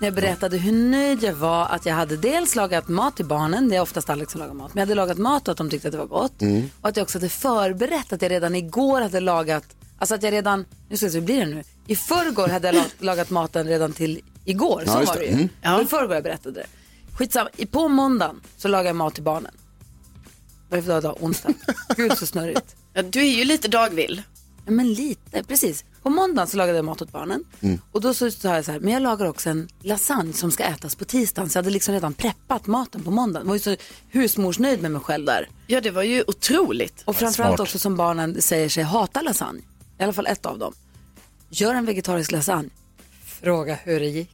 när jag berättade hur nöjd jag var att jag hade dels lagat mat till barnen, det är oftast Alex som lagar mat, men jag hade lagat mat och att de tyckte att det var gott. Och att jag också hade förberett att jag redan igår hade lagat, alltså att jag redan, nu ska jag se, hur blir det nu? I förrgår hade jag lag- lagat maten redan till igår, så just var det ju. Mm. Ja. I förrgår jag berättade det. Skitsamma, I- på måndagen så lagade jag mat till barnen. Vad är det för dag idag? Onsdag. Gud så snurrigt. Ja, du är ju lite dagvill. Ja, men lite, precis. På måndagen så lagade jag mat åt barnen. Och då så sa jag så här, men jag lagar också en lasagne som ska ätas på tisdagen. Så jag hade liksom redan preppat maten på måndagen. Jag var ju så husmorsnöjd med mig själv där. Ja, det var ju otroligt. Och framförallt Smart. också som barnen säger sig hata lasagne. I alla fall ett av dem. Gör en vegetarisk lasagne. Fråga hur det gick.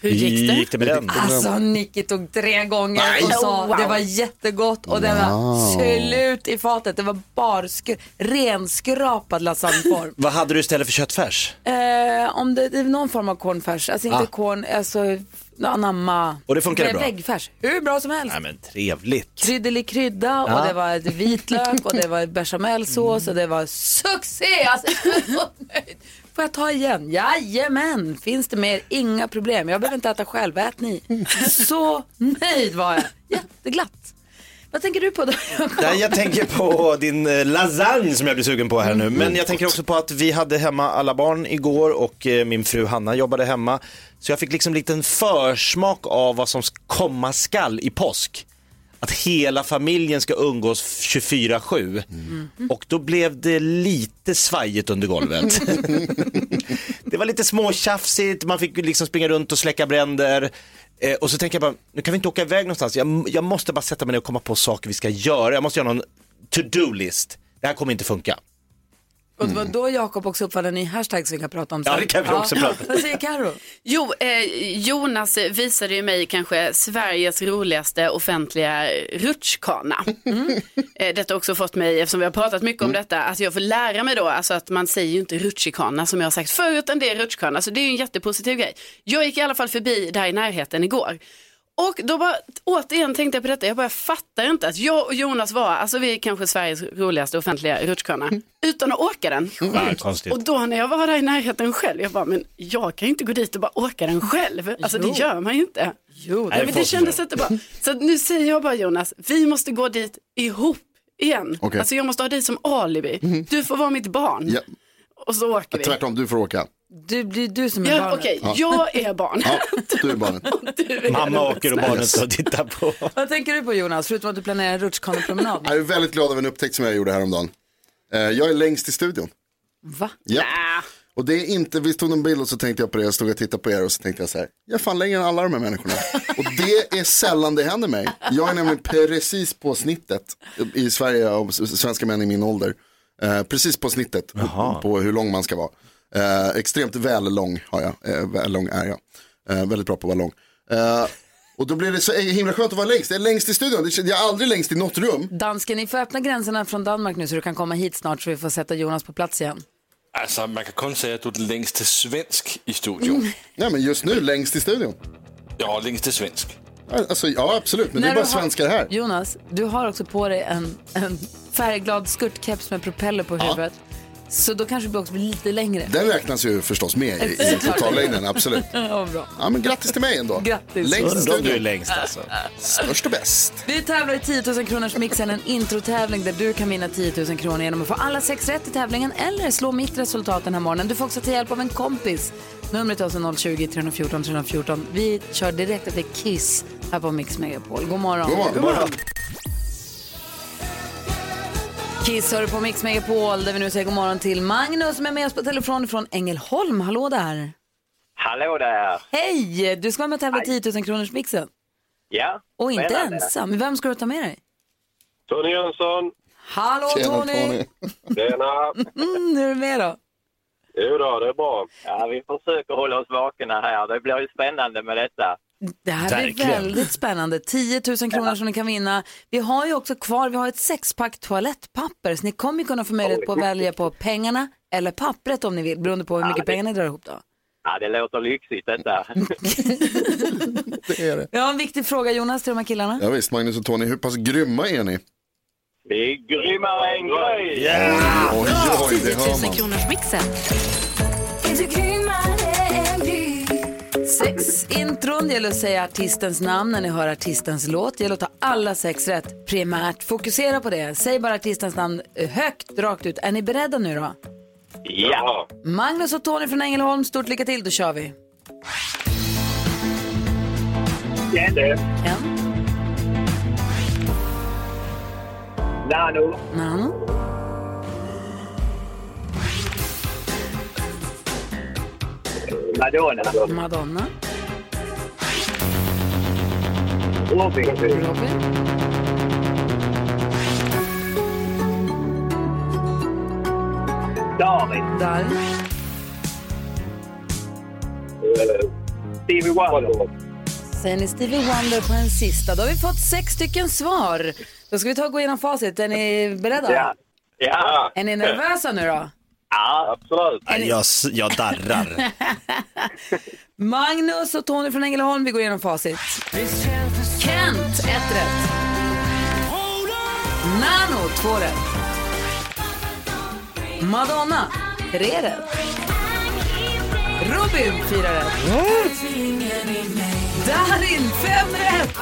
Hur gick det? gick det med den? Alltså Nicky tog tre gånger Nej. och sa Oh, wow. det var jättegott och det var slut i fatet. Det var barsk- renskrapad lasagneform. Vad hade du istället för köttfärs? Eh, om det, det är någon form av cornfärs, alltså inte Ah. corn, alltså anamma. Och det funkade bra? Väggfärs, hur bra som helst. Nej men trevligt. Kryddelig krydda och Ja. det var vitlök och det var bechamelsås och det var succé! Alltså, Får jag ta igen? Jajamän! Finns det mer? Inga problem. Jag behöver inte äta själv, ät ni. Så nöjd var jag. Jätteglatt. Vad tänker du på då? Nej, jag tänker på din eh, lasagne som jag blir sugen på här nu. Men jag tänker också på att vi hade hemma alla barn igår och eh, min fru Hanna jobbade hemma. Så jag fick liksom en liten försmak av vad som komma skall i påsk. Att hela familjen ska umgås 24-7. Och då blev det lite svajigt under golvet. det var lite småtjafsigt, man fick liksom springa runt och släcka bränder. Eh, och så tänker jag bara, nu kan vi inte åka iväg någonstans. Jag, jag måste bara sätta mig ner och komma på saker vi ska göra. Jag måste göra någon to-do-list. Det här kommer inte funka. Och det var då Jakob också uppfann en ny hashtag som vi kan prata om sen. Ja, det kan vi också prata om. Vad säger Karo? Jo, eh, Jonas visade ju mig kanske Sveriges roligaste offentliga rutschkana. Eh, detta har också fått mig, eftersom vi har pratat mycket om detta, att jag får lära mig då, alltså att man säger ju inte rutschkana som jag har sagt förut, utan det är rutschkana, så det är ju en jättepositiv grej. Jag gick i alla fall förbi där i närheten igår. Och då bara, återigen tänkte jag på detta, jag bara fattar inte att jag och Jonas var, alltså vi är kanske Sveriges roligaste offentliga rutschkana, utan att åka den. Ja, konstigt. Och då när jag var där i närheten själv, jag bara, men jag kan ju inte gå dit och bara åka den själv. Alltså Jo. det gör man ju inte. Jo, Nej, Nej, men det kändes inte. bra. Så nu säger jag bara Jonas, vi måste gå dit ihop igen. Okej. Alltså jag måste ha dig som alibi. Du får vara mitt barn. Ja. Och så åker vi. Tvärtom, du får åka. Du blir du som är Ja, barnet. Okej, jag är barn. Ja, du är barnet. Du är Mamma åker och barnen står och tittar på. Vad tänker du på Jonas, förutom att du planerar en rutschkanepromenad? Jag är väldigt glad över en upptäckt som jag gjorde häromdagen. Eh, Jag är längst i studion. Va? Ja. Och det är inte, vi tog en bild och så tänkte jag på det, jag stod och tittade på er och så tänkte jag så här, jag är fan längre än alla de här människorna. och det är sällan det händer mig. Jag är nämligen precis på snittet i Sverige av svenska män i min ålder. Eh, precis på snittet på, på hur lång man ska vara. Eh, extremt väl lång har jag, eh, väl lång är jag. Eh, väldigt bra på att vara lång. Eh, och då blir det så himla skönt att vara längst. Jag är längst i studion, jag är aldrig längst i något rum. Dansken, ni får öppna gränserna från Danmark nu så du kan komma hit snart så vi får sätta Jonas på plats igen. Altså, man kan kun säga att du är den längste svensk i studion. Nej men just nu längst i studion. Ja, längste svensk. Alltså, ja absolut, men det är bara har- svenskar här. Jonas, du har också på dig en, en färgglad skirtkeps med propeller på huvudet. Så då kanske du också blir lite längre. Den räknas ju förstås med i, i totallängden, absolut. Ja, bra. Ja, men grattis till mig ändå. Grattis. Längst om du är längst alltså. Störst och bäst. Vi tävlar i 10 000 kronors mixen, en introtävling där du kan vinna 10 000 kronor genom att få alla sex rätt i tävlingen eller slå mitt resultat den här morgonen. Du får också ta hjälp av en kompis. Numret är alltså 020 314 314. Vi kör direkt efter Kiss här på Mix Megapol. God morgon. God morgon. God morgon. Kiss hör du på Mix Megapol där vi nu säger god morgon till Magnus som är med oss på telefon från Ängelholm. Hallå där. Hallå där! Hej! Du ska vara med och tävla i 10 000 kronors mixen. Ja, Och inte spännande. ensam. Vem ska du ta med dig? Tony Jönsson, Hallå Tjena Tony! Tony. tjena! Mm, hur är du med då? Jo då, det är bra. Ja, vi försöker hålla oss vakna här. Det blir ju spännande med detta. Det här blir Verkligen. väldigt spännande. 10 000 kronor som ni kan vinna. Vi har ju också kvar, vi har ett sexpack toalettpapper så ni kommer ju kunna få möjlighet på att välja på pengarna eller pappret om ni vill beroende på hur mycket pengar ni drar ihop då. Ja, det låter lyxigt detta. Det är det. Jag har en viktig fråga Jonas till de här killarna. Ja, visst, Magnus och Tony, hur pass grymma är ni? Vi är grymmare än grej. Oj, oj, det 10 hör 000 man. kronors mixen. Sex intron, det gäller att säga artistens namn när ni hör artistens låt. Det gäller att ta alla sex rätt primärt. Fokusera på det. Säg bara artistens namn högt, rakt ut. Är ni beredda nu då? Ja. Magnus och Tony från Ängelholm, stort lycka till. Då kör vi. En, Nano. Nano, Madonna. Madonna, Robin. Robin, Darin. Darin, Stevie Wonder. Säger ni Stevie Wonder på en sista. Då har vi fått sex stycken svar. Då ska vi ta och gå igenom facit. Är ni beredda? Ja. Ja. Är ni nervösa nu då? Ja, absolut. Jag, jag darrar. Magnus och Tony från Ängelholm, vi går igenom facit. Kent, ett rätt. Nano, två rätt. Madonna, tre rätt. Robin, fyra rätt. Darin, fem rätt.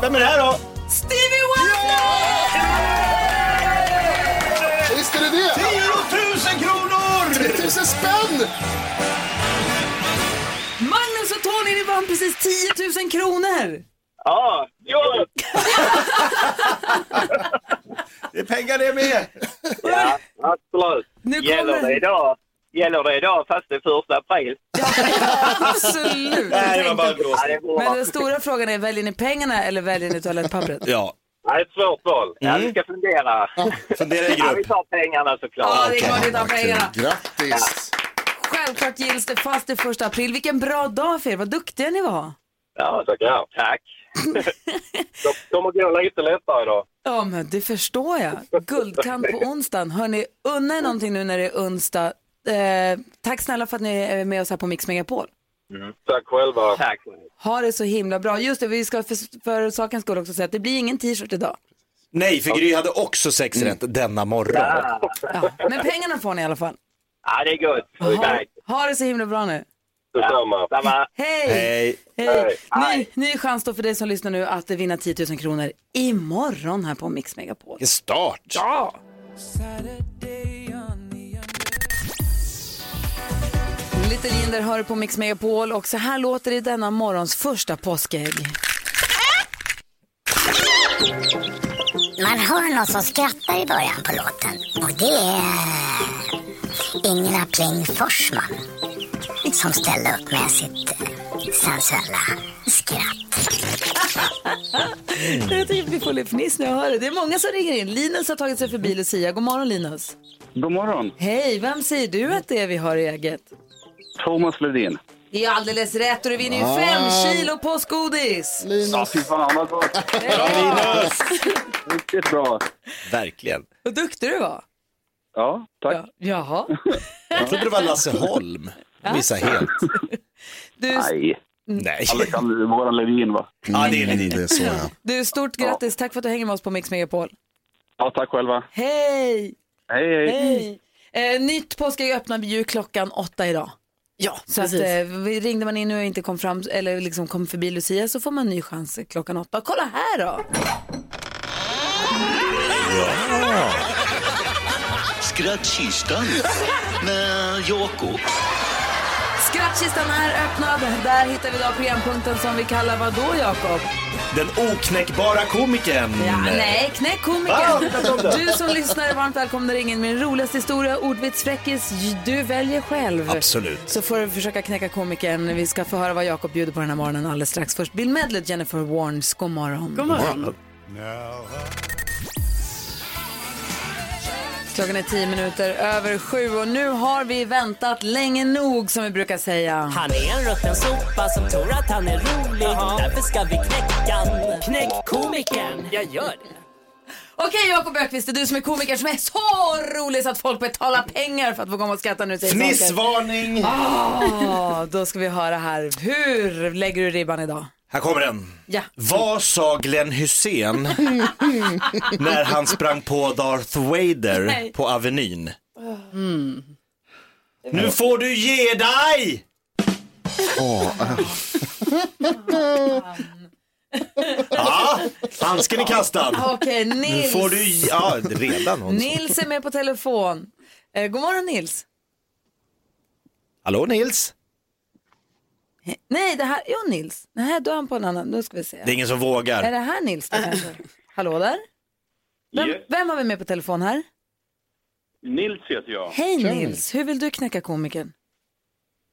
Vem är det här då? Stevie Wonder! Visst är det det? 10 000 kronor! 3000 spänn! Magnus och Tony, ni vann precis 10 000 kronor. Ja, jo. Det är pengar det med. Ja, absolut. Nu Gäller kommer- det idag? Gäller det idag fast det är första april? Absolut. Nej, det var bara Ja, bra. Men den stora frågan är, väljer ni pengarna eller väljer ni toalettpappret? Ja, Ja, det är ett svårt val. Ja, vi ska fundera. fundera i Ja, vi grupp. tar pengarna såklart. Ja, det är klart ni tar pengarna. Grattis! Självklart gills det fast det är första april. Vilken bra dag för er, vad duktiga ni var. Ja, tackar. Tack. De kommer gå lite lättare idag. Ja, men det förstår jag. Guldkant på onsdagen. Hörni, unna er någonting nu när det är onsdag. Eh, tack snälla för att ni är med oss här på Mix Megapol. Tack själva. Tack. Ha det så himla bra. Just det, vi ska för, för sakens skull också säga att det blir ingen t-shirt idag. Nej, för Gry hade också sex rätt denna morgon. Ja, men pengarna får ni i alla fall. Ja, det är gott. Är Ha, ha det så himla bra nu. Detsamma. Samma. Hej! Hej. Hej. Ny, Hej. ny chans då för dig som lyssnar nu att vinna 10 000 kronor imorgon här på Mix Megapol. Vilken start. Ja! Little Jinder hör du på Mix Megapol och så här låter det i denna morgons första påskägg. Man hör någon som skrattar i början på låten. Och det är Ingela Pling Forsman som ställde upp med sitt eh, sensuella skratt. Jag tycker att vi får lite fniss när jag hör det. Det är många som ringer in. Linus har tagit sig förbi Lucia. God morgon Linus. God morgon. Hej, vem säger du att det är vi har i eget? Thomas Ledin. Det är alldeles rätt och du vinner ju Ah. fem kilo påsgodis. Ja, fy fan vad gott. Bra Linus! Riktigt bra. Verkligen. Vad duktig du var. Ja, tack. Ja. Jaha. Jag trodde det var Lasse Holm. Missa helt. Du, Nej, Nej. alla kallar det våran Levin va? Ja, det är Mm, det Ledin. är så ja. du, stort grattis. Tack för att du hänger med oss på Mix Megapol. Ja, tack själva. Hej! Hej, hej. Hej! Eh, nytt påskägg öppnar vi ju klockan åtta idag. Ja, Så att, eh, vi- ringde man in nu och inte kom fram eller liksom kom förbi Lucia så får man en ny chans klockan åtta. Kolla här då! Skrattkistan med Jakob. Skrattkistan är öppnad. Där hittar vi idag programpunkten som vi kallar vad då Jakob? Den oknäckbara komikern. Ja, nej, knäck komikern. Du som lyssnar är varmt välkommen att ringa in med din roligaste historia, ordvits, fräckis. Du väljer själv. Absolut. Så får du försöka knäcka komikern. Vi ska få höra vad Jakob bjuder på den här morgonen alldeles strax. Först Bill Medley, Jennifer Warnes. God morgon. God morgon. Mix. Klockan är tio minuter över sju och nu har vi väntat länge nog som vi brukar säga. Han är en rutten sopa som tror att han är rolig. Därför ska vi knäcka. Knäck komikern. Jag gör det. Okej Jakob Ökvist, det är du som är komiker som är så rolig så att folk betalar pengar för att få komma och skratta saker. Fnissvarning! Ah, då ska vi höra här. Hur lägger du ribban idag? Här kommer den. Ja. Vad sa Glenn Hussein när han sprang på Darth Vader Nej. på Avenyn? Nu får du ge dig! Ja, handsken är kastad. Okej, Nu Nils. får du, ja redan hon. Nils är med på telefon. Eh, god morgon Nils. Hallå Nils? Nej, det här, jo Nils. Nej, då är han på en annan. Nu ska vi se. Det är ingen som Är vågar. det här Nils då kanske? Hallå där? Vem, Yes. vem har vi med på telefon här? Nils heter jag. Hej Nils, hur vill du knäcka komikern?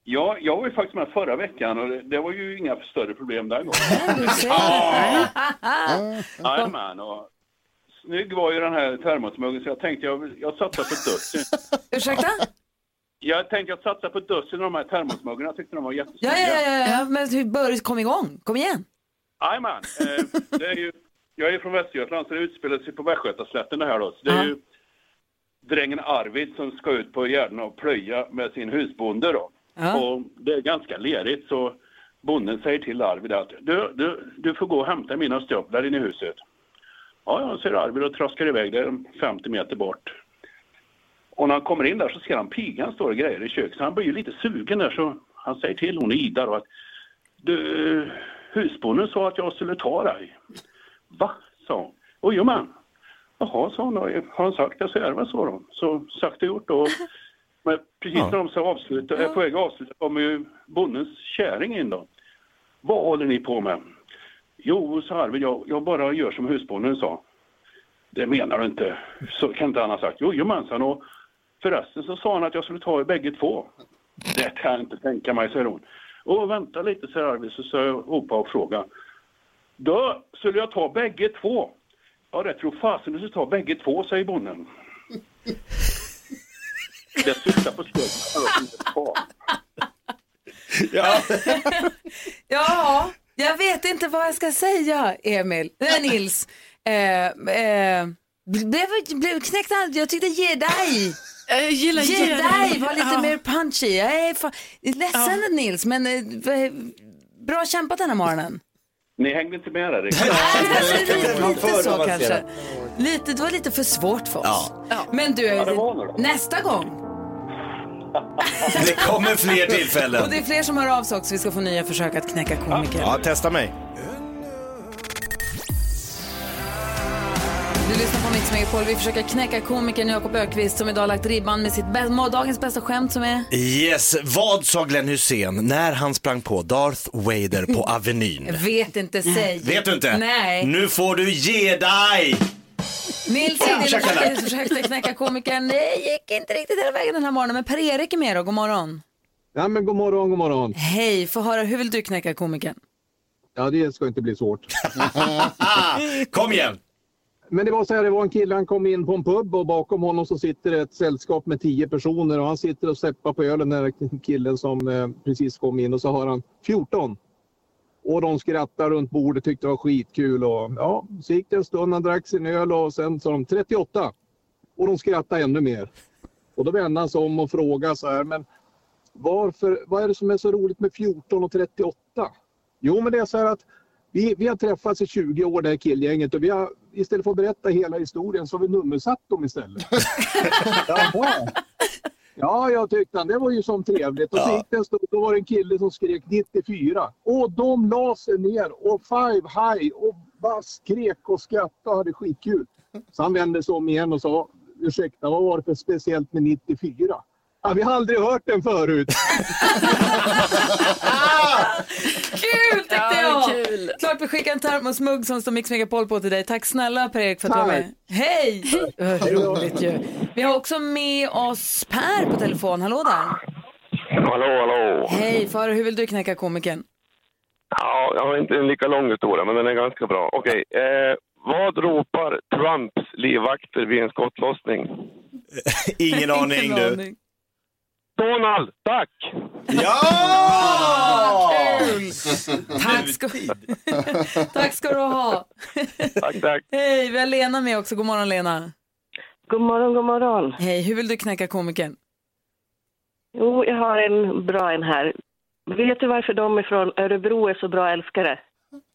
Ja, jag var ju faktiskt med förra veckan och det, det var ju inga större problem den gången. Du ser. Jajamän, och snygg var ju den här termosmuggen så jag tänkte jag, jag satsar på dussin. Ursäkta? Jag tänkte jag satsar på dussin av de här termosmuggarna. Jag tyckte de var jättesnygga. Ja, ja, ja, ja. men hur bör, kom igång, kom igen. Jajamän. Eh, det är ju, jag är ju från Västergötland så det utspelar sig på Västgötaslätten det här då. Så det är ju drängen Arvid som ska ut på gärden och plöja med sin husbonde då. Och det är ganska lerigt så bonden säger till Arvid att du, du, du får gå och hämta mina stövlar in i huset. Ja, ja, säger Arvid och traskar iväg där 50 meter bort. Och när han kommer in där så ser han pigan står och grejer i köket så han blir ju lite sugen där så han säger till hon Ida då att du, husbonden sa att jag skulle ta dig. Va? sa hon. Och jajamän. Jaha, sa hon då. Har han sagt det så är det väl så då. Så sagt och gjort då. Men precis när de ska avsluta, är på väg att avsluta kommer ju bondens käring in då. Vad håller ni på med? Jo, sa Arvid, jag, jag bara gör som husbonden sa. Det menar du inte. Så kan inte han ha sagt. Jo, jajamensan. Och förresten så sa han att jag skulle ta er bägge två. Det kan jag inte tänka mig, säger hon. Och vänta lite, säger Arvid, så ska jag ropa och fråga. Då skulle jag ta bägge två. Ja, det tror fasen du skulle ta bägge två, säger bonden. Det syftar på skulden. Ja. Ja, jag vet inte vad jag ska säga, Emil. Nej, Nils. Eh, eh, blev, blev knäckt Jag tyckte ge dig. Jag gillar Ge dig var lite Ja. mer punchy. Jag är fan, ledsen Nils, men eh, bra kämpat den här morgonen. Ni hängde inte med där riktigt. Alltså, lite, så avancera. kanske. Lite, det var lite för svårt för oss. Ja. Men du, då. nästa gång. Det kommer fler Och tillfällen. det är fler som hör av sig också. Vi ska få nya försök att knäcka komiker. Ja, testa mig. Du lyssnar på Mix Megapol. Vi försöker knäcka komikern Jakob Ökvist som idag lagt ribban med sitt bä- dagens bästa skämt som är... Yes, vad sa Glenn Hussein när han sprang på Darth Vader på Avenyn? Vet inte, säg. Vet du inte? Nej. Nu får du ge dig! Nils Edin försökte knäcka komikern. Det gick inte riktigt hela vägen den här morgonen. Men Per-Erik är med då. God morgon. Ja, men god morgon, god morgon. Hej, få höra. Hur vill du knäcka komikern? Ja, det ska inte bli svårt. Kom igen! Men det var så här, det var en kille, han kom in på en pub och bakom honom så sitter ett sällskap med tio personer och han sitter och seppar på ölen, den här killen som eh, precis kom in och så har han 14. Och de skrattar runt bordet, tyckte det var skitkul och ja, så gick det en stund, han drack sin öl och sen sa de 38. Och de skrattade ännu mer. Och då vände han sig om och frågade så här, men varför, vad är det som är så roligt med 14 och 38? Jo, men det är så här att vi, vi har träffats i 20 år det här killgänget och vi har istället för att berätta hela historien så har vi nummersatt dem istället. Jaha. Ja, jag tyckte han. Det var ju som trevligt. Och så gick det en stund, då var det en kille som skrek 94. Och de la sig ner och five high och bara skrek och skrattade och hade skitkul. Så han vände sig om igen och sa, ursäkta, vad var det för speciellt med 94? Ja, vi har aldrig hört den förut. Kul tyckte Ja, jag! kul. Klart vi skickar en termosmugg som står Mix Megapol på till dig. Tack snälla Per-Erik för att du var med. Hej! Vad roligt ju. Vi har också med oss Per på telefon. Hallå där. Hallå, hallå. Hej, för hur vill du knäcka komikern? Ja, jag har inte en lika lång historia, men den är ganska bra. Okej, eh, vad ropar Trumps livvakter vid en skottlossning? Ingen aning du. Donald, tack! Ja! Kul! Tack ska, tack ska du ha. Tack, tack. Hej, vi har Lena med också. God morgon Lena. God morgon, god morgon. Hej, hur vill du knäcka komikern? Jo, jag har en bra en här. Vet du varför de från Örebro är så bra älskare?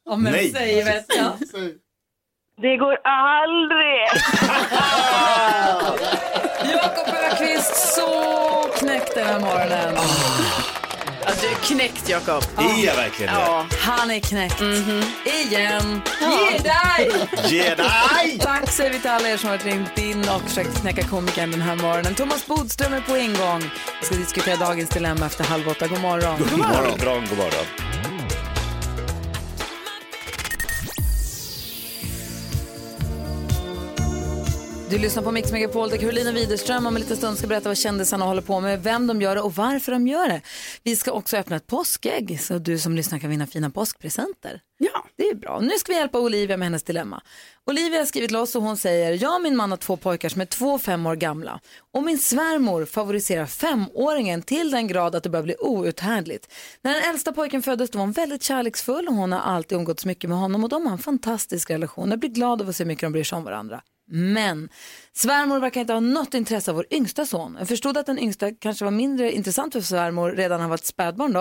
Ja, men Nej. säg vet jag. Det går aldrig! Jakob Öqvist, så knäckt den här morgonen. Ja, du är knäckt Jakob. Är jag verkligen det? Ja, han är knäckt. Igen. Ge dig! Ge dig! Tack säger vi till alla er som har ringt in och försökt knäcka komikern den här morgonen. Thomas Bodström är på ingång. Vi ska diskutera dagens dilemma efter halv åtta. God morgon. God morgon. Bra, god morgon. Du lyssnar på Mix Megapol där Carolina Widerström om en liten stund ska berätta vad kändisarna håller på med, vem de gör det och varför de gör det. Vi ska också öppna ett påskägg så du som lyssnar kan vinna fina påskpresenter. Ja. Det är bra. Nu ska vi hjälpa Olivia med hennes dilemma. Olivia har skrivit loss och hon säger, jag och min man har två pojkar som är två fem år gamla. Och min svärmor favoriserar femåringen till den grad att det börjar bli outhärdligt. När den äldsta pojken föddes då var hon väldigt kärleksfull och hon har alltid umgåtts mycket med honom och de har en fantastisk relation. Jag blir glad av att se mycket de bryr sig om varandra. Men svärmor verkar inte ha något intresse av vår yngsta son. Jag förstod att den yngsta kanske var mindre intressant för svärmor redan när han var ett spädbarn då.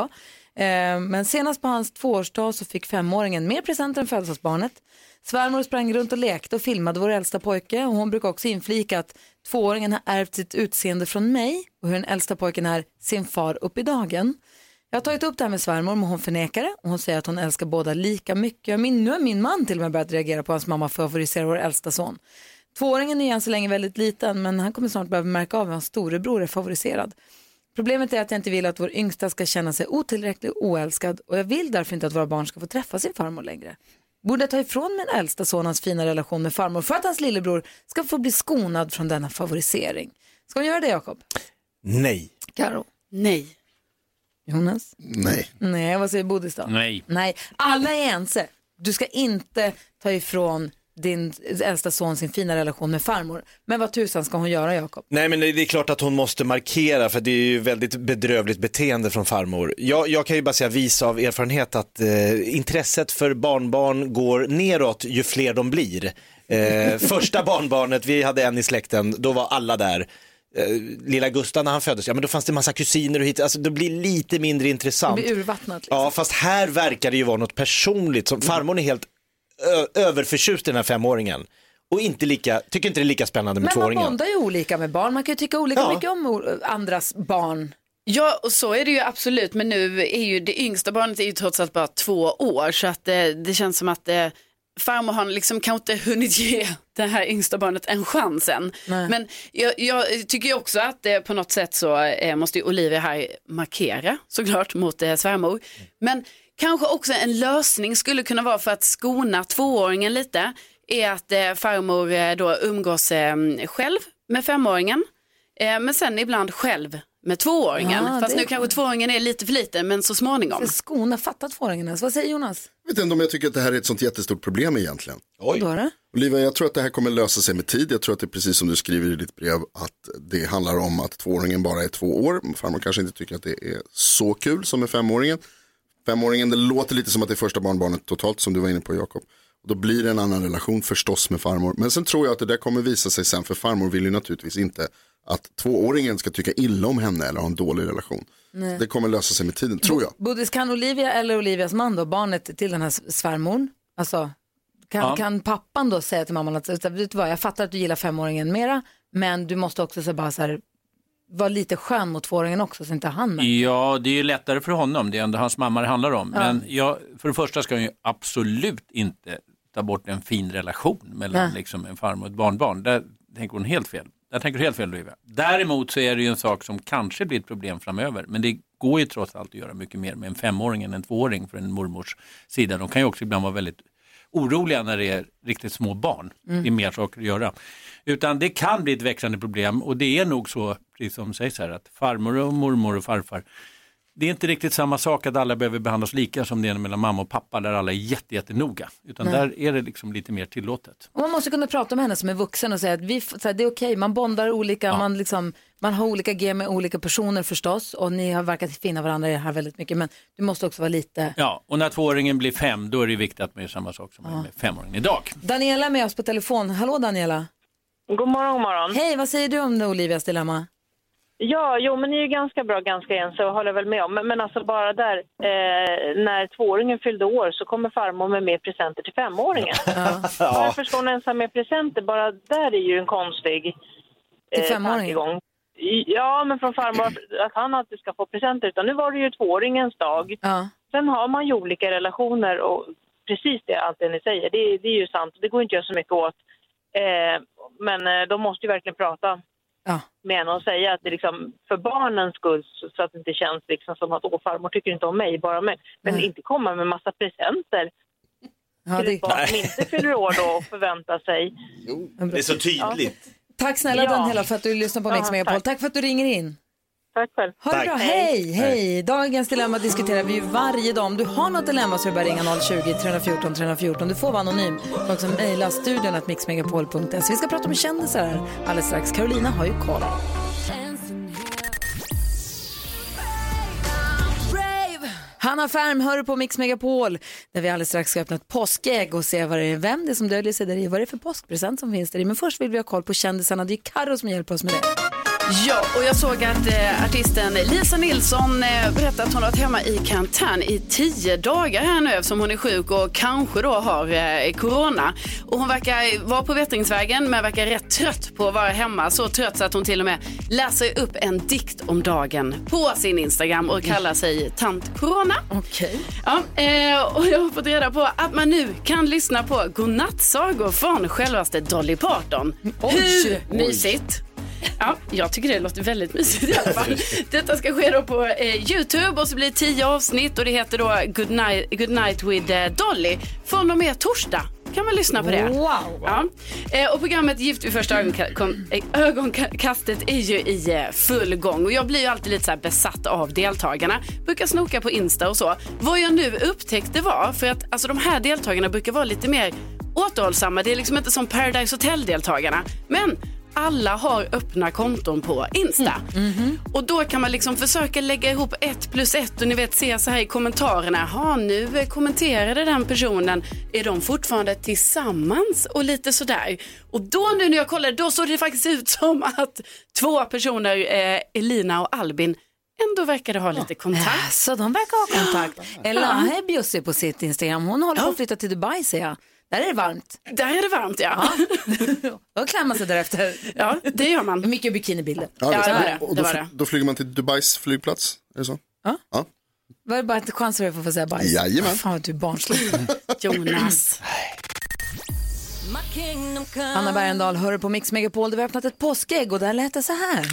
Eh, Men senast på hans tvåårsdag så fick femåringen mer presenter än födelsedagsbarnet. Svärmor sprang runt och lekte och filmade vår äldsta pojke och hon brukar också inflika att tvååringen har ärvt sitt utseende från mig och hur den äldsta pojken är sin far upp i dagen. Jag har tagit upp det här med svärmor men hon förnekar det och hon säger att hon älskar båda lika mycket. Min, nu har min man till och med börjat reagera på hans mamma favoriserar vår äldsta son. Tvååringen är än så länge väldigt liten men han kommer snart börja märka av att hans storebror är favoriserad. Problemet är att jag inte vill att vår yngsta ska känna sig otillräcklig och oälskad och jag vill därför inte att våra barn ska få träffa sin farmor längre. Borde jag ta ifrån min äldsta son hans fina relation med farmor för att hans lillebror ska få bli skonad från denna favorisering? Ska hon göra det Jakob? Nej. Karo? Nej. Jonas? Nej. Nej, vad säger Bodis då? Nej. Nej, alla är ense. Du ska inte ta ifrån din äldsta son sin fina relation med farmor. Men vad tusan ska hon göra Jakob? Nej men det är klart att hon måste markera för det är ju väldigt bedrövligt beteende från farmor. Jag, jag kan ju bara säga visa av erfarenhet att eh, intresset för barnbarn går neråt ju fler de blir. Eh, första barnbarnet, vi hade en i släkten, då var alla där. Eh, lilla Gustav när han föddes, ja men då fanns det massa kusiner och hit, alltså det blir lite mindre Det intressant. blir urvattnat. Liksom. Ja, fast här verkar det ju vara något personligt. Som, farmor är helt överförtjust i den här femåringen. Och inte lika, tycker inte det är lika spännande med Men man tvååringen. bondar ju olika med barn. Man kan ju tycka olika Ja. mycket om andras barn. Ja, och så är det ju absolut. Men nu är ju det yngsta barnet är ju trots allt bara två år. Så att det, det känns som att eh, farmor har liksom kanske inte hunnit ge det här yngsta barnet en chans än. Nej. Men jag, jag tycker ju också att eh, på något sätt så eh, måste ju Olivia här markera såklart mot eh, svärmor. Men kanske också en lösning skulle kunna vara för att skona tvååringen lite är att eh, farmor eh, då umgås eh, själv med femåringen eh, men sen ibland själv med tvååringen. Ja, Fast nu kanske tvååringen är lite för liten men så småningom. Skona fatta tvååringen ens. Vad säger Jonas? Jag vet inte om jag tycker att det här är ett sånt jättestort problem egentligen. Oj. Då? Olivia, jag tror att det här kommer lösa sig med tid. Jag tror att det är precis som du skriver i ditt brev att det handlar om att tvååringen bara är två år. Farmor kanske inte tycker att det är så kul som med femåringen. Femåringen, det låter lite som att det är första barnbarnet totalt som du var inne på Jakob. Och då blir det en annan relation förstås med farmor. Men sen tror jag att det där kommer visa sig sen för farmor vill ju naturligtvis inte att tvååringen ska tycka illa om henne eller ha en dålig relation. Nej. Det kommer lösa sig med tiden, tror jag. Bodis, kan Olivia eller Olivias man då, barnet till den här svärmor, alltså kan, Ja. kan pappan då säga till mamman att vet du vad, jag fattar att du gillar femåringen mera, men du måste också så bara så här, vara lite skön mot tvååringen också så inte han märker. Ja, det är ju lättare för honom. Det är ändå hans mamma det handlar om. Ja. Men jag, för det första ska han ju absolut inte ta bort en fin relation mellan Nej. liksom, en farmor och ett barnbarn. Där tänker hon helt fel. Där tänker du helt fel Olivia. Däremot så är det ju en sak som kanske blir ett problem framöver. Men det går ju trots allt att göra mycket mer med en femåring än en tvååring för en mormors sida. De kan ju också ibland vara väldigt oroliga när det är riktigt små barn. Mm. Det är mer saker att göra. Utan det kan bli ett växande problem och det är nog så, precis som sägs här, att farmor och mormor och farfar det är inte riktigt samma sak att alla behöver behandlas lika som det är mellan mamma och pappa där alla är jätte, jättenoga. Utan Nej. där är det liksom lite mer tillåtet. Och man måste kunna prata med henne som är vuxen och säga att vi, så här, det är okej, man bondar olika, man, liksom, man har olika G med olika personer förstås och ni har verkat finna varandra i det här väldigt mycket men du måste också vara lite... Ja, och när tvååringen blir fem då är det viktigt att man gör samma sak som Ja. med femåringen idag. Daniela är med oss på telefon. Hallå Daniela. God morgon, god morgon. Hej, vad säger du om det, Olivias dilemma? Ja, jo, men ni är ju ganska bra, ganska ense och håller väl med om. Men, men alltså bara där, eh, när tvååringen fyllde år så kommer farmor med mer presenter till femåringen. Varför ska hon ens ha med presenter? Bara där är ju en konstig eh, Till femåringen? tankegång. Ja, men från farmor att han alltid ska få presenter. Utan nu var det ju tvååringens dag. Ja. Sen har man ju olika relationer och precis det, allt det ni säger, det, det är ju sant. Det går inte att göra så mycket åt. Eh, men eh, de måste ju verkligen prata Ja. henne och säga att det liksom för barnens skull så- att det inte känns liksom som att åh farmor tycker inte om mig, bara mig. Men inte komma med massa presenter Ja, till det- ett barn som inte fyller år då och förväntar sig. Det är så tydligt. Tack snälla Ja. Daniela för att du lyssnar på Mix Ja, Megapol. tack. Tack för att du ringer in. Tack själv. Ha det bra, Hej. hej, hej. Dagens dilemma diskuterar vi ju varje dag. Om du har något dilemma så är det bara ringa 020 314 314. Du får vara anonym. Du kan också mejla studion att mixmegapol.se. Vi ska prata med kändisar här alldeles strax. Carolina har ju koll. Hanna Färm hör på Mix Megapol där vi alldeles strax ska öppna ett påskägg och se vad det är, vem det är som döljer sig där i, vad det är för påskpresent som finns där i. Men först vill vi ha koll på kändisarna. Det är Karo som hjälper oss med det. Ja, och jag såg att eh, artisten Lisa Nilsson eh, berättade att hon har varit hemma i karantän i tio dagar här nu eftersom hon är sjuk och kanske då har eh, corona. Och hon verkar vara på bättringsvägen men verkar rätt trött på att vara hemma. Så trött så att hon till och med läser upp en dikt om dagen på sin Instagram och kallar sig Tant Corona. Okej. Ja, eh, och jag har fått reda på att man nu kan lyssna på godnattsagor från självaste Dolly Parton. Oj. Hur mysigt? Ja, jag tycker det låter väldigt mysigt i alla fall. Detta ska ske då på eh, Youtube och så blir det tio avsnitt och det heter då Good Night, Good Night with eh, Dolly. Från och med torsdag kan man lyssna på det. Wow. Ja. Eh, och programmet Gift vid första eh, ögonkastet är ju i eh, full gång och jag blir ju alltid lite så besatt av deltagarna. Brukar snoka på Insta och så. Vad jag nu upptäckte var, för att alltså, de här deltagarna brukar vara lite mer återhållsamma. Det är liksom inte som Paradise Hotel-deltagarna. Men alla har öppna konton på Insta. Och då kan man liksom försöka lägga ihop ett plus ett och ni vet se så här i kommentarerna. Ha nu eh, kommenterade den personen. Är de fortfarande tillsammans? Och lite sådär. Och då nu när jag kollade, då såg det faktiskt ut som att två personer, eh, Elina och Albin, ändå verkade ha lite kontakt. Så de verkar ha kontakt. Ella är bjussig på sitt Instagram. Hon håller på att flytta till Dubai ser jag. Där är det varmt. Där är det varmt ja. Då klär man sig därefter. Ja, det gör man. Mycket bikinibilder. Ja, Ja, det var det. Och Det då, var det. då flyger man till Dubais flygplats, är det så? Ja. ja. Var det bara inte chans för att få säga bajs? Jajamän. Fan vad du är barnslig. Jonas. Anna Bergendahl hör på Mix Megapol där vi har öppnat ett påskägg och där lät det så här.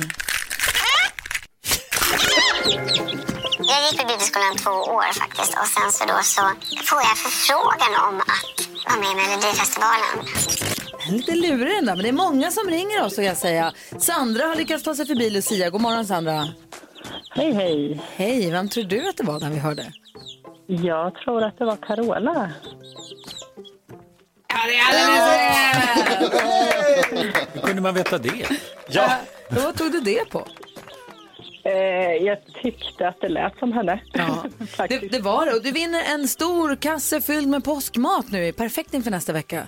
Jag gick på bibelskolan två år faktiskt och sen så då så får jag förfrågan om att vara med i Melodifestivalen. Lite lurig den där, men det är många som ringer oss ska jag säga. Sandra har lyckats ta sig förbi Lucia. God morgon Sandra. Hej, hej. Hej, vem tror du att det var när vi hörde? Jag tror att det var Carola. Hur kunde man veta det? Ja. Vad tog du det på? Eh, jag tyckte att det lät som henne. Ja. Det, det var det. Och du vinner en stor kasse fylld med påskmat nu. Perfekt inför nästa vecka.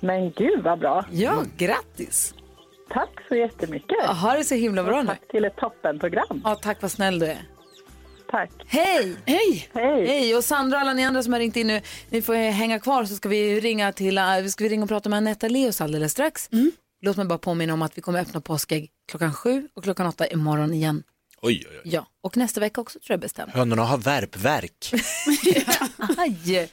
Men gud vad bra. Ja, grattis. Tack så jättemycket. Ja, Ha det så himla bra nu. Tack till ett toppenprogram. Ja, tack vad snäll du är. Tack. Hej! Hej! Hej! Hej! Och Sandra och alla ni andra som har ringt in nu, ni får hänga kvar så ska vi ringa till, uh, ska vi ringa och prata med Anetta Leos alldeles strax. Låt mig bara påminna om att vi kommer öppna påskägg klockan sju och klockan åtta imorgon igen. Oj, oj, oj. Ja, och nästa vecka också tror jag bestämt. Hönorna har värpverk. Aj.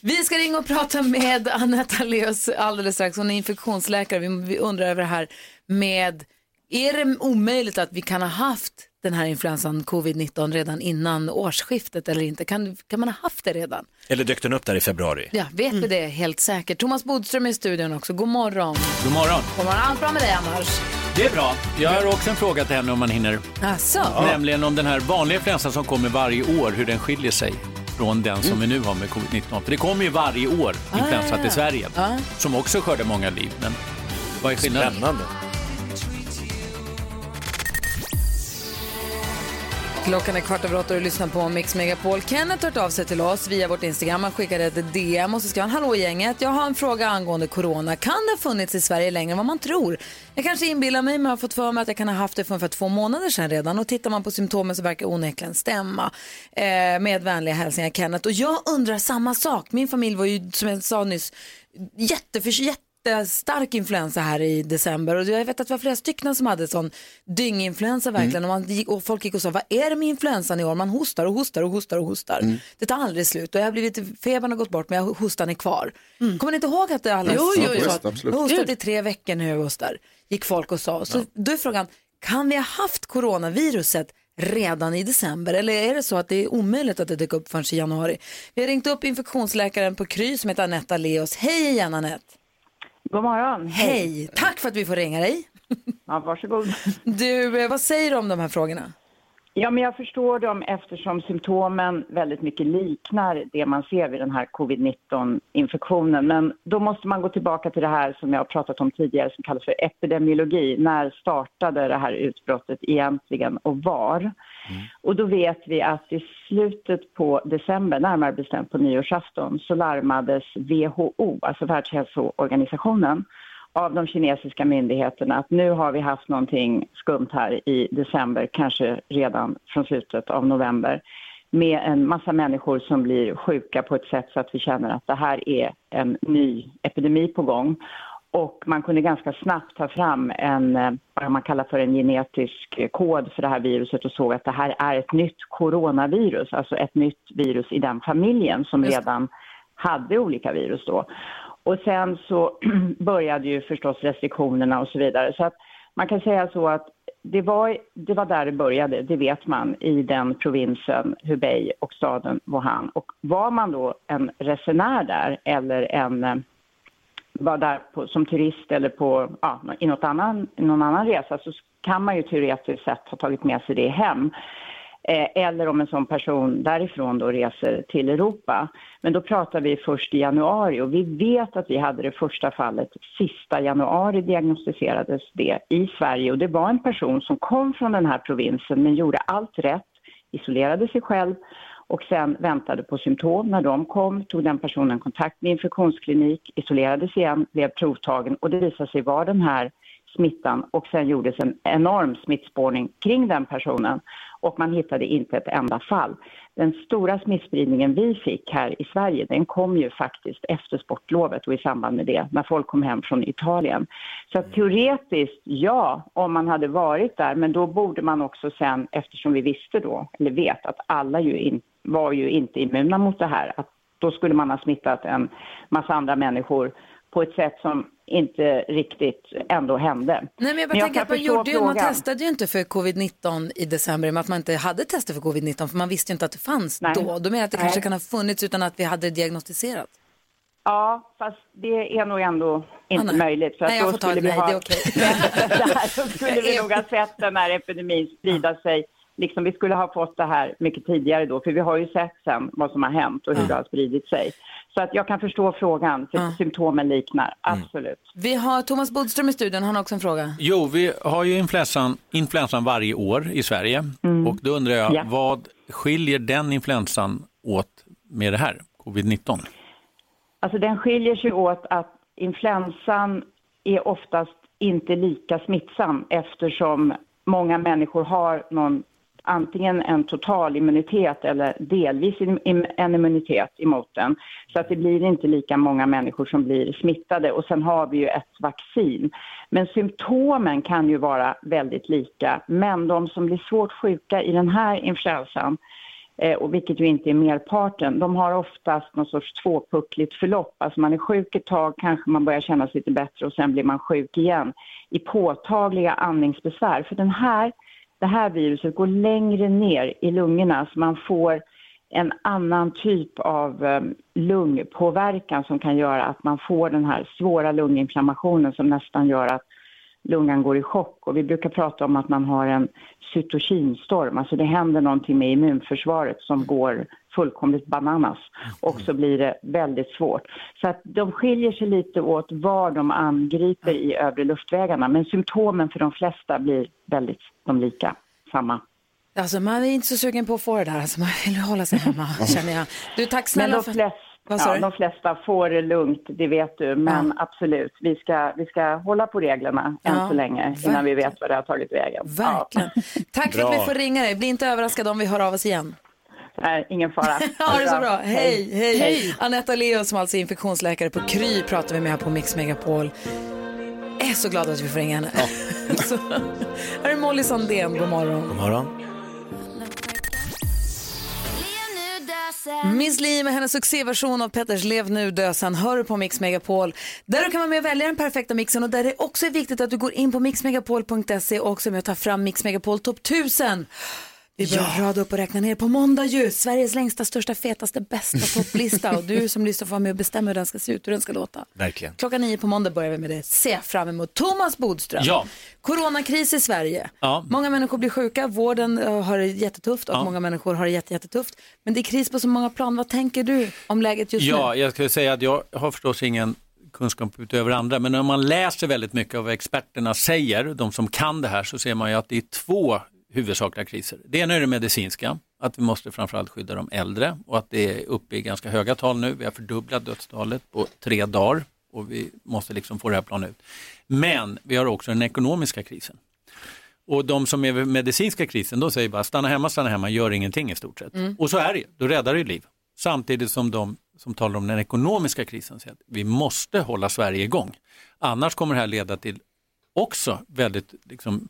Vi ska ringa och prata med Anetta Leos alldeles strax. Hon är infektionsläkare. Vi, vi undrar över det här med, är det omöjligt att vi kan ha haft den här influensan covid-19 redan innan årsskiftet eller inte? Kan, kan man ha haft det redan? Eller dök den upp där i februari? Ja, vet vi det helt säkert. Thomas Bodström är i studion också. God morgon. God morgon. God morgon. Allt bra med dig annars? Det är bra. Jag har också en fråga till henne om man hinner. Asså? Nämligen om den här vanliga influensan som kommer varje år, hur den skiljer sig från den som vi nu har med covid-19. För det kommer ju varje år influensa Ah, ja. till Sverige, Ja. som också skördar många liv. Men vad är skillnaden? Spännande. Klockan är kvart över åtta och du lyssnar på Mix Megapol. Kenneth har hört av sig till oss via vårt Instagram. Han skickade ett DM och så skrev han Hallå gänget, jag har en fråga angående corona. Kan det ha funnits i Sverige längre än vad man tror? Jag kanske inbillar mig men jag har fått för mig att jag kan ha haft det för ungefär två månader sedan redan. Och tittar man på symptomen så verkar onekligen stämma. Eh, med vänliga hälsningar Kenneth. Och jag undrar samma sak. Min familj var ju som jag sa nyss jätteförs jättestark influensa här i december och jag vet att det var flera stycken som hade sån dynginfluensa verkligen och, man och folk gick och sa vad är det med influensan i år? Man hostar och hostar och hostar och hostar. Det tar aldrig slut och jag har blivit, febern har gått bort men jag, hostan är kvar. Kommer ni inte ihåg att det alla Jo, jag har hostat i tre veckor nu och hostar? Gick folk och sa. Så då är frågan, kan vi ha haft coronaviruset redan i december eller är det så att det är omöjligt att det dyker upp förrän i januari? Vi har ringt upp infektionsläkaren på Kry som heter Anetta Leos. Hej igen Anette! God morgon. Hej! Tack för att vi får ringa dig. Ja, varsågod. Du, eh, vad säger du om de här frågorna? Ja, men jag förstår dem eftersom symptomen väldigt mycket liknar det man ser vid den här covid-19-infektionen. Men då måste man gå tillbaka till det här som jag har pratat om tidigare som kallas för epidemiologi. När startade det här utbrottet egentligen och var? Mm. Och då vet vi att i slutet på december, närmare bestämt på nyårsafton, så larmades WHO, alltså Världshälsoorganisationen, av de kinesiska myndigheterna att nu har vi haft någonting skumt här i december, kanske redan från slutet av november, med en massa människor som blir sjuka på ett sätt så att vi känner att det här är en ny epidemi på gång. Och man kunde ganska snabbt ta fram en, eh, vad man kallar för en genetisk eh, kod för det här viruset och såg att det här är ett nytt coronavirus, alltså ett nytt virus i den familjen som redan hade olika virus då. Och sen så började ju förstås restriktionerna och så vidare. Så att man kan säga så att det var, det var där det började, det vet man, i den provinsen Hubei och staden Wuhan. Och var man då en resenär där eller en vara där på, som turist eller på, ja, i något annan, någon annan resa så kan man ju teoretiskt sett ha tagit med sig det hem. Eh, eller om en sån person därifrån då reser till Europa. Men då pratar vi först i januari och vi vet att vi hade det första fallet sista januari diagnostiserades det i Sverige och det var en person som kom från den här provinsen men gjorde allt rätt, isolerade sig själv och sen väntade på symptom. När de kom tog den personen kontakt med infektionsklinik, isolerades igen, blev provtagen och det visade sig vara den här smittan och sen gjordes en enorm smittspårning kring den personen och man hittade inte ett enda fall. Den stora smittspridningen vi fick här i Sverige den kom ju faktiskt efter sportlovet och i samband med det när folk kom hem från Italien. Så att teoretiskt ja, om man hade varit där men då borde man också sen eftersom vi visste då, eller vet att alla ju inte var ju inte immuna mot det här, att då skulle man ha smittat en massa andra människor på ett sätt som inte riktigt ändå hände. Nej, men jag bara Men jag tänker att man, gjorde, ju- man testade ju inte för covid-19 i december, men att man inte hade testat för covid-19, för man visste ju inte att det fanns Nej. då. Då menar att det Nej. kanske kan ha funnits utan att vi hade diagnostiserat. Ja, fast det är nog ändå inte Ah, nej. möjligt. För att Nej, jag då får ta vi nej, ha... det är okej. Där så skulle vi nog ha sett den här epidemin sprida sig. Liksom, vi skulle ha fått det här mycket tidigare då, för vi har ju sett sen vad som har hänt och hur det har spridit sig. Så att jag kan förstå frågan, för symptomen liknar, absolut. Vi har Thomas Bodström i studion, han har också en fråga. Jo, vi har ju influensan, influensan varje år i Sverige och då undrar jag, Ja. vad skiljer den influensan åt med det här, covid-19? Alltså den skiljer sig åt att influensan är oftast inte lika smittsam eftersom många människor har någon, antingen en total immunitet eller delvis en immunitet emot den. Så att det blir inte lika många människor som blir smittade och sen har vi ju ett vaccin. Men symptomen kan ju vara väldigt lika, men de som blir svårt sjuka i den här influensan eh, och vilket ju inte är merparten, de har oftast någon sorts tvåpuckligt förlopp. Alltså man är sjuk ett tag, kanske man börjar känna sig lite bättre och sen blir man sjuk igen i påtagliga andningsbesvär. För den här, det här viruset går längre ner i lungorna så man får en annan typ av eh, lungpåverkan som kan göra att man får den här svåra lunginflammationen som nästan gör att lungan går i chock. Och vi brukar prata om att man har en cytokinstorm, alltså det händer någonting med immunförsvaret som går fullkomligt bananas och så blir det väldigt svårt. Så att de skiljer sig lite åt var de angriper i övre luftvägarna men symptomen för de flesta blir väldigt de lika, samma. Alltså man är inte så sugen på att få det där, alltså man vill hålla sig hemma känner jag. Du, tack Men snälla de, för... flest, Vad sa ja, de flesta får det lugnt, det vet du. Men absolut, vi ska, vi ska hålla på reglerna än Ja, så länge innan vi vet vad det har tagit vägen. Verkligen. Tack för att vi får ringa dig. Bli inte överraskad om vi hör av oss igen. Nej, ingen fara. Ha det så bra. Hej, hej. hej. Anetta Leo som alltså är infektionsläkare på Kry pratar vi med här på Mix Megapol. är så glad att vi får ringa henne. så, här är Molly Sandén, god morgon. God morgon. Miss Li med hennes succéversion av Petters Lev nu dö sen hör du på Mix Megapol. Där du kan vara med och välja den perfekta mixen och där det också är viktigt att du går in på mixmegapol.se och också med att ta fram Mix Megapol topp 1000. Vi börjar rada upp och räkna ner på måndag ju. Sveriges längsta, största, fetaste, bästa topplista. Och du som lyssnar får vara med och bestämma hur den ska se ut, hur den ska låta. Verkligen. Klockan nio på måndag börjar vi med det. Se fram emot. Thomas Bodström. Ja. Coronakris i Sverige. Ja. Många människor blir sjuka, vården eh, har det jättetufft och Ja. många människor har det jätte, jättetufft. Men det är kris på så många plan. Vad tänker du om läget just Ja, nu? jag skulle säga att jag har förstås ingen kunskap utöver andra, men om man läser väldigt mycket av vad experterna säger, de som kan det här, så ser man ju att det är två huvudsakliga kriser. Det ena är det medicinska, att vi måste framförallt skydda de äldre och att det är uppe i ganska höga tal nu. Vi har fördubblat dödstalet på tre dagar och vi måste liksom få det här planet ut. Men vi har också den ekonomiska krisen. Och de som är vid medicinska krisen, då säger bara stanna hemma, stanna hemma, gör ingenting i stort sett. Mm. Och så är det då räddar det liv. Samtidigt som de som talar om den ekonomiska krisen säger att vi måste hålla Sverige igång. Annars kommer det här leda till också väldigt liksom,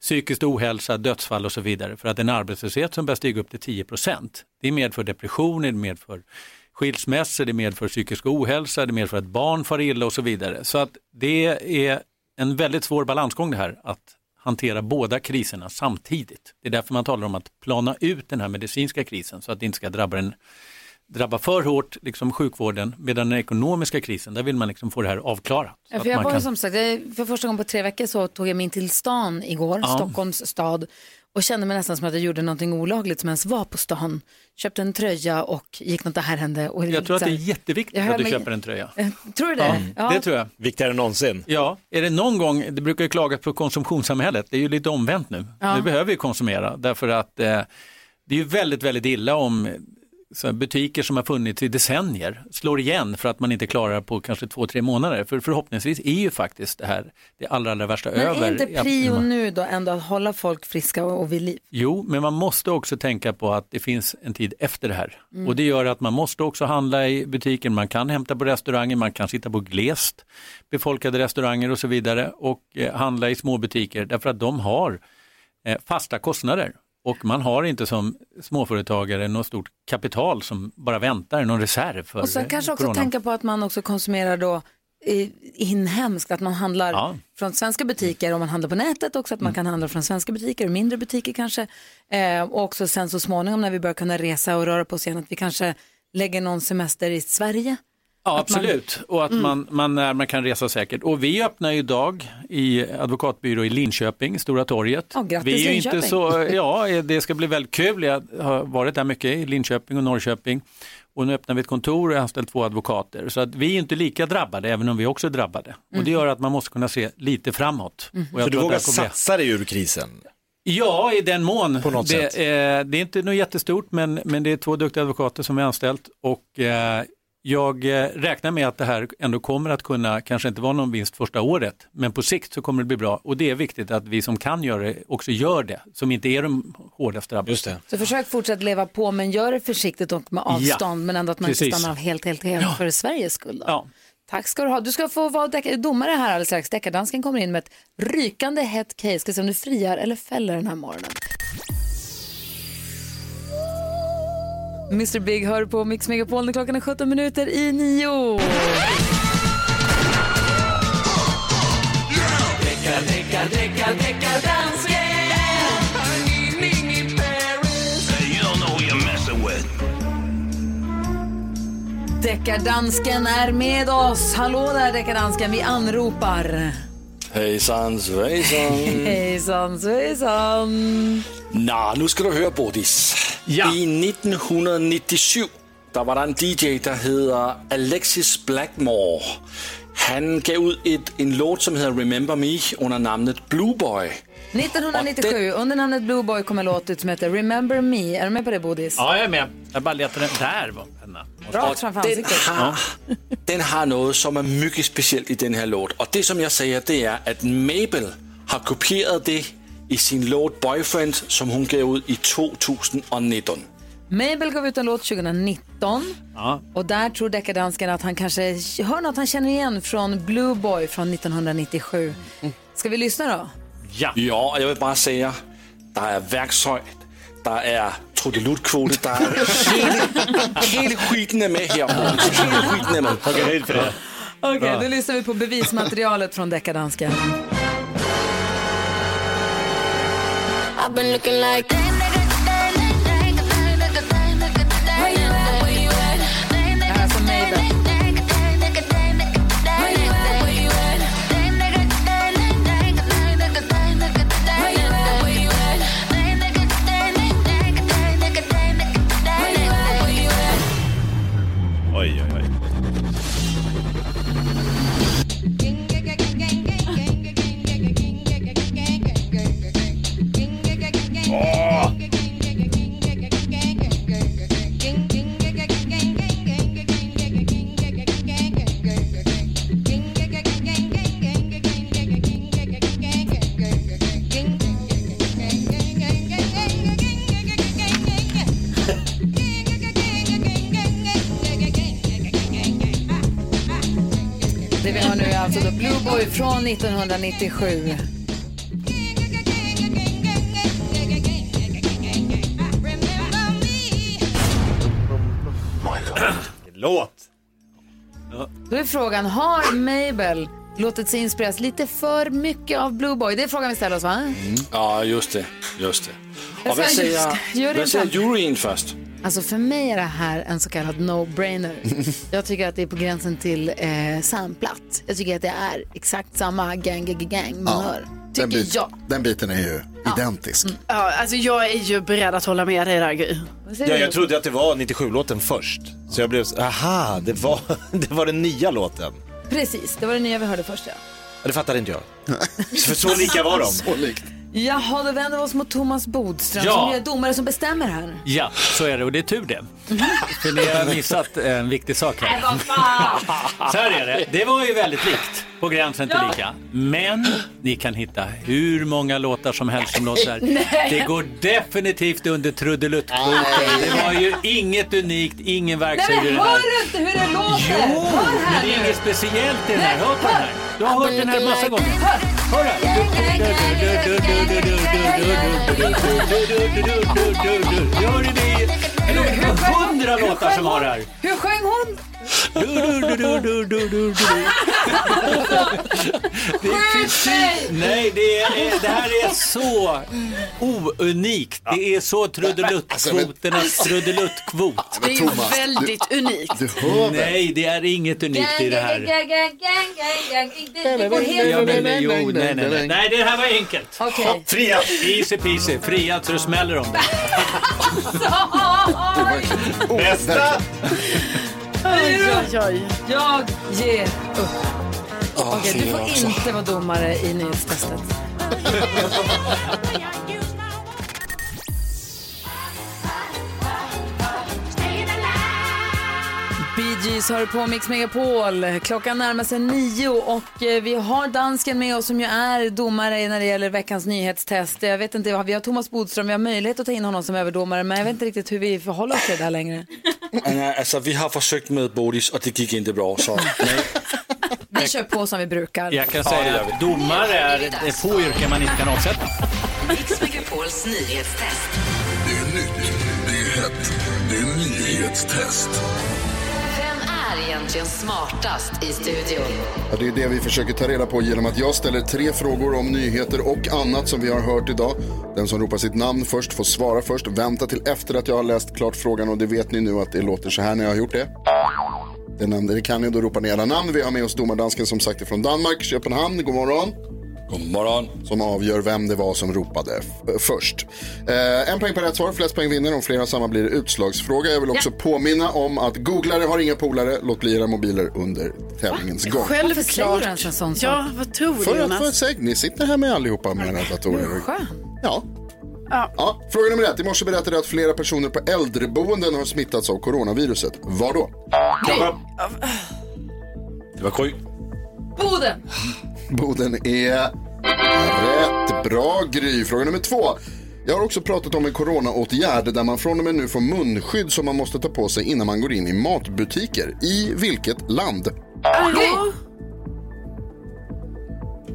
psykiskt ohälsa, dödsfall och så vidare. För att en arbetslöshet som börjar stiga upp till 10 procent, det medför depressioner, det medför skilsmässor, det medför psykisk ohälsa, det medför att barn far illa och så vidare. Så att det är en väldigt svår balansgång det här att hantera båda kriserna samtidigt. Det är därför man talar om att plana ut den här medicinska krisen så att det inte ska drabba den drabba för hårt liksom sjukvården medan den ekonomiska krisen, där vill man liksom få det här avklarat. Ja, för jag var kan- som sagt, för första gången på tre veckor så tog jag mig in till stan igår, Ja. Stockholms stad, och kände mig nästan som att jag gjorde någonting olagligt som ens var på stan. Köpte en tröja och gick något, det här hände. Och Jag tror att det är jätteviktigt att du mig- köper en tröja. Tror du det? Ja. Det tror jag. Viktigare än någonsin. Ja, är det någon gång, det brukar ju klagas på konsumtionssamhället, det är ju lite omvänt nu. Ja. Nu behöver vi konsumera därför att eh, det är ju väldigt, väldigt illa om så butiker som har funnits i decennier slår igen för att man inte klarar på kanske två, tre månader. För förhoppningsvis är ju faktiskt det här det allra, allra värsta Men över. är inte prio nu då ändå att hålla folk friska och, och vid liv? Jo, men man måste också tänka på att det finns en tid efter det här. Mm. Och det gör att man måste också handla i butiken, man kan hämta på restauranger, man kan sitta på glest befolkade restauranger och så vidare och eh, handla i små butiker därför att de har eh, fasta kostnader. Och man har inte som småföretagare något stort kapital som bara väntar, någon reserv för Och sen kanske också corona. tänka på att man också konsumerar då inhemskt, att man handlar Ja. Mm. från svenska butiker och man handlar på nätet också, att man kan handla från svenska butiker och mindre butiker kanske. Eh, och också sen så småningom när vi börjar kunna resa och röra på oss igen, att vi kanske lägger någon semester i Sverige. Ja, Att man- absolut. Och att Mm. man, man, när man kan resa säkert. Och vi öppnar ju idag i advokatbyrå i Linköping, Stora torget. Ja, grattis, vi är ju Linköping. inte så, ja, det ska bli väldigt kul. Jag har varit där mycket i Linköping och Norrköping. Och nu öppnar vi ett kontor och jag har anställt två advokater. Så att vi är inte lika drabbade, även om vi också är drabbade. Och det gör att man måste kunna se lite framåt. Och jag Så du tror att vågar satsa dig ur krisen? Ja, i den mån. På något det, sätt. eh, det är inte något jättestort, men, men det är två duktiga advokater som vi har anställt. Och eh, jag eh, räknar med att det här ändå kommer att kunna, kanske inte vara någon vinst första året, men på sikt så kommer det bli bra. Och det är viktigt att vi som kan göra det också gör det, som inte är de hårdast drabbade. Just det. Så försök fortsätta leva på, men gör det försiktigt och med avstånd, Ja, men ändå att man inte precis. stannar av helt, helt, helt för Sveriges skull. Då. Ja. Tack ska du ha. Du ska få vara domare här alldeles strax. Deckardansken kommer in med ett rykande hett case. Ska se om du friar eller fäller den här morgonen. Mr Big hör på Mix Megapol när klockan är 17 minuter i nio. Deckardansken är med oss. Hallå där deckardansken, vi anropar. Hejsan svejsan. Hejsan svejsan. Nå, nu ska du høre, Bodis. I 1997, der var der en DJ, der hedder Alexis Blackmore. Han gav ud et, en låt, som hedder Remember Me, under navnet Blue Boy. 1997, under namnet Blue Boy kom en låt ut som heter Remember Me. Är du med på det Bodis? Ja, jag är med. Jag bara letar den. Där var pennan. Rakt framför den ansiktet. har, den har noget, som er mycket specielt i den her låt. Og det, som jeg siger, det er, at Mabel har kopieret det i sin låt Boyfriend, som hun gav ud i 2019. Mabel gav ut en låt 2019 Ja. och där tror deckardansken att han kanske hör något han känner igen från Blue Boy från 1997. Ska vi lyssna då? Ja. Ja, og jeg vil bare sige, der er værktøj, der er trudelutkvote, der er hele, hele skiten er med her. Måns. Hele skiten er med. Okay, det. Okej, Bra. då lyssnar vi på bevismaterialet från deckardansken. I've been looking like 1997. Låt. Då är frågan, har Mabel låtit sig inspireras lite för mycket av Blue Boy? Det är frågan vi ställer oss va? Ja, just det. Just det. Jag Og hvad siger, siger, juryen hvad Alltså för mig är det här en så kallad no-brainer. Jag tycker att det är på gränsen till eh, samplat. Jag tycker att det är exakt samma gang, gang, gang man hör. den, Tycker bit, jag. den biten är ju identisk. Ja, alltså jag är ju beredd att hålla med dig där Gry. Ja, jag trodde att det var 97-låten först. Så jag blev så, aha, det var, det var den nya låten. Precis, det var det nya vi hörde först ja. Ja, Det fattade inte jag. För så lika var de. Så likt. Jaha, då vänder vi oss mot Thomas Bodström Ja. som är domare som bestämmer här. Ja, så är det och det är tur det. För ni har missat en viktig sak här. Så här är det. Det var ju väldigt likt, på gränsen till lika. Men ni kan hitta hur många låtar som helst som. Nej. Det går definitivt under trudeluttkvoten. Det var ju inget unikt, ingen Nej i men här. hör du inte hur det låter? Jo, hör men här det är nu. inget speciellt i den här. Hör på den här. Du har hört den här massa gånger. Hör! Hör här. Gör det ni? Eller var hundra låtar som har det här. Hur sjöng hon? Det är precis, nej, det, är, det här är så ounikt. Det är så trudeluttkvoternas trudeluttkvot. Det är ju väldigt unikt. Nej, det är inget unikt i det här. Det- går. Ja, men, nej, jo, nej, nej, nej. nej, det här var enkelt. Okej. Fria. Easy peasy. Fria så det smäller om det. Bästa! Oj, oj, oj. Jag ger upp. Okej, du får inte vara domare i nyhetstestet. Bee Gees hör på Mix Megapol. Klockan närmar sig nio och eh, vi har dansken med oss som ju är domare när det gäller veckans nyhetstest. Jag vet inte, vi har Thomas Bodström, vi har möjlighet att ta in honom som överdomare men jag vet inte riktigt hur vi förhåller oss till det här längre. Anna, altså, vi har forsøgt med Bodis, og det gik ikke bra, så nej. Vi kör på som vi brukar. Jag kan Ja, säga det gör att domare är det är få yrken man inte kan avsätta. Mix Megapols nyhetstest. Det är nytt, det är hett, det är nyhetstest. Egentligen smartast i studion? Ja, det är det vi försöker ta reda på genom att jag ställer tre frågor om nyheter och annat som vi har hört idag. Den som ropar sitt namn först får svara först. Vänta till efter att jag har läst klart frågan och det vet ni nu att det låter så här när jag har gjort det. Det, namn, det kan ni då ropa ner era namn. Vi har med oss domardansken som sagt från Danmark, Köpenhamn. God morgon. God morgon. Som avgör vem det var som ropade först. Eh, en poäng per rätt svar, flest poäng vinner. Om flera samma blir utslagsfråga. Jag vill också påminna om att googlare har inga polare. Låt bli era mobiler under tävlingens gång. Säger du ens en sån sak? Ja, vad tror du För att få säg, ni sitter här med allihopa med era datorer. Ja. Ja. ja. Fråga nummer ett. I morse berättade jag att flera personer på äldreboenden har smittats av coronaviruset. Var då? Det var. Boden! Boden är rätt bra Gry. Fråga nummer två. Jag har också pratat om en coronaåtgärd där man från och med nu får munskydd som man måste ta på sig innan man går in i matbutiker. I vilket land? Arro.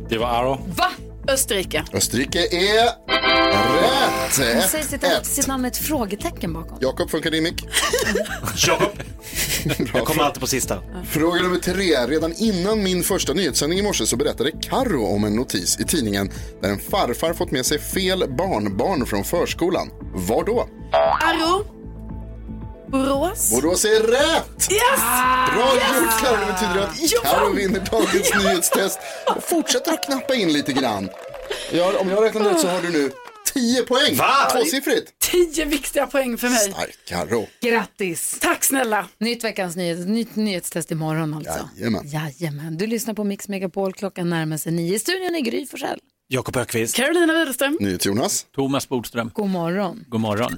Det var Aro. Va? Österrike. Österrike är rätt. Han säger sitt, 1-1. sitt namn med ett frågetecken bakom. Jakob, funkar din mick? Jakob. Jag kommer alltid på sista. Fråga nummer tre. Redan innan min första nyhetssändning i morse så berättade Karo om en notis i tidningen där en farfar fått med sig fel barnbarn från förskolan. Var då? Arro. Borås. Borås är rätt! Yes! Bra Yes! gjort Karo, det betyder att Ja! Karo vinner dagens nyhetstest och fortsätter att knappa in lite grann. Ja, om jag har räknat rätt så har du nu 10 poäng. Va? Tvåsiffrigt. Tio viktiga poäng för mig. Stark Karo. Grattis! Tack snälla. Nytt veckans nyhet, nytt nyhetstest imorgon alltså. Jajamän. Jajamän. Du lyssnar på Mix Megapol, klockan närmar sig nio. I studion är Gry Forssell. Jakob Ökvist. Carolina Widerström. Jonas. Thomas Bodström. God morgon. God morgon.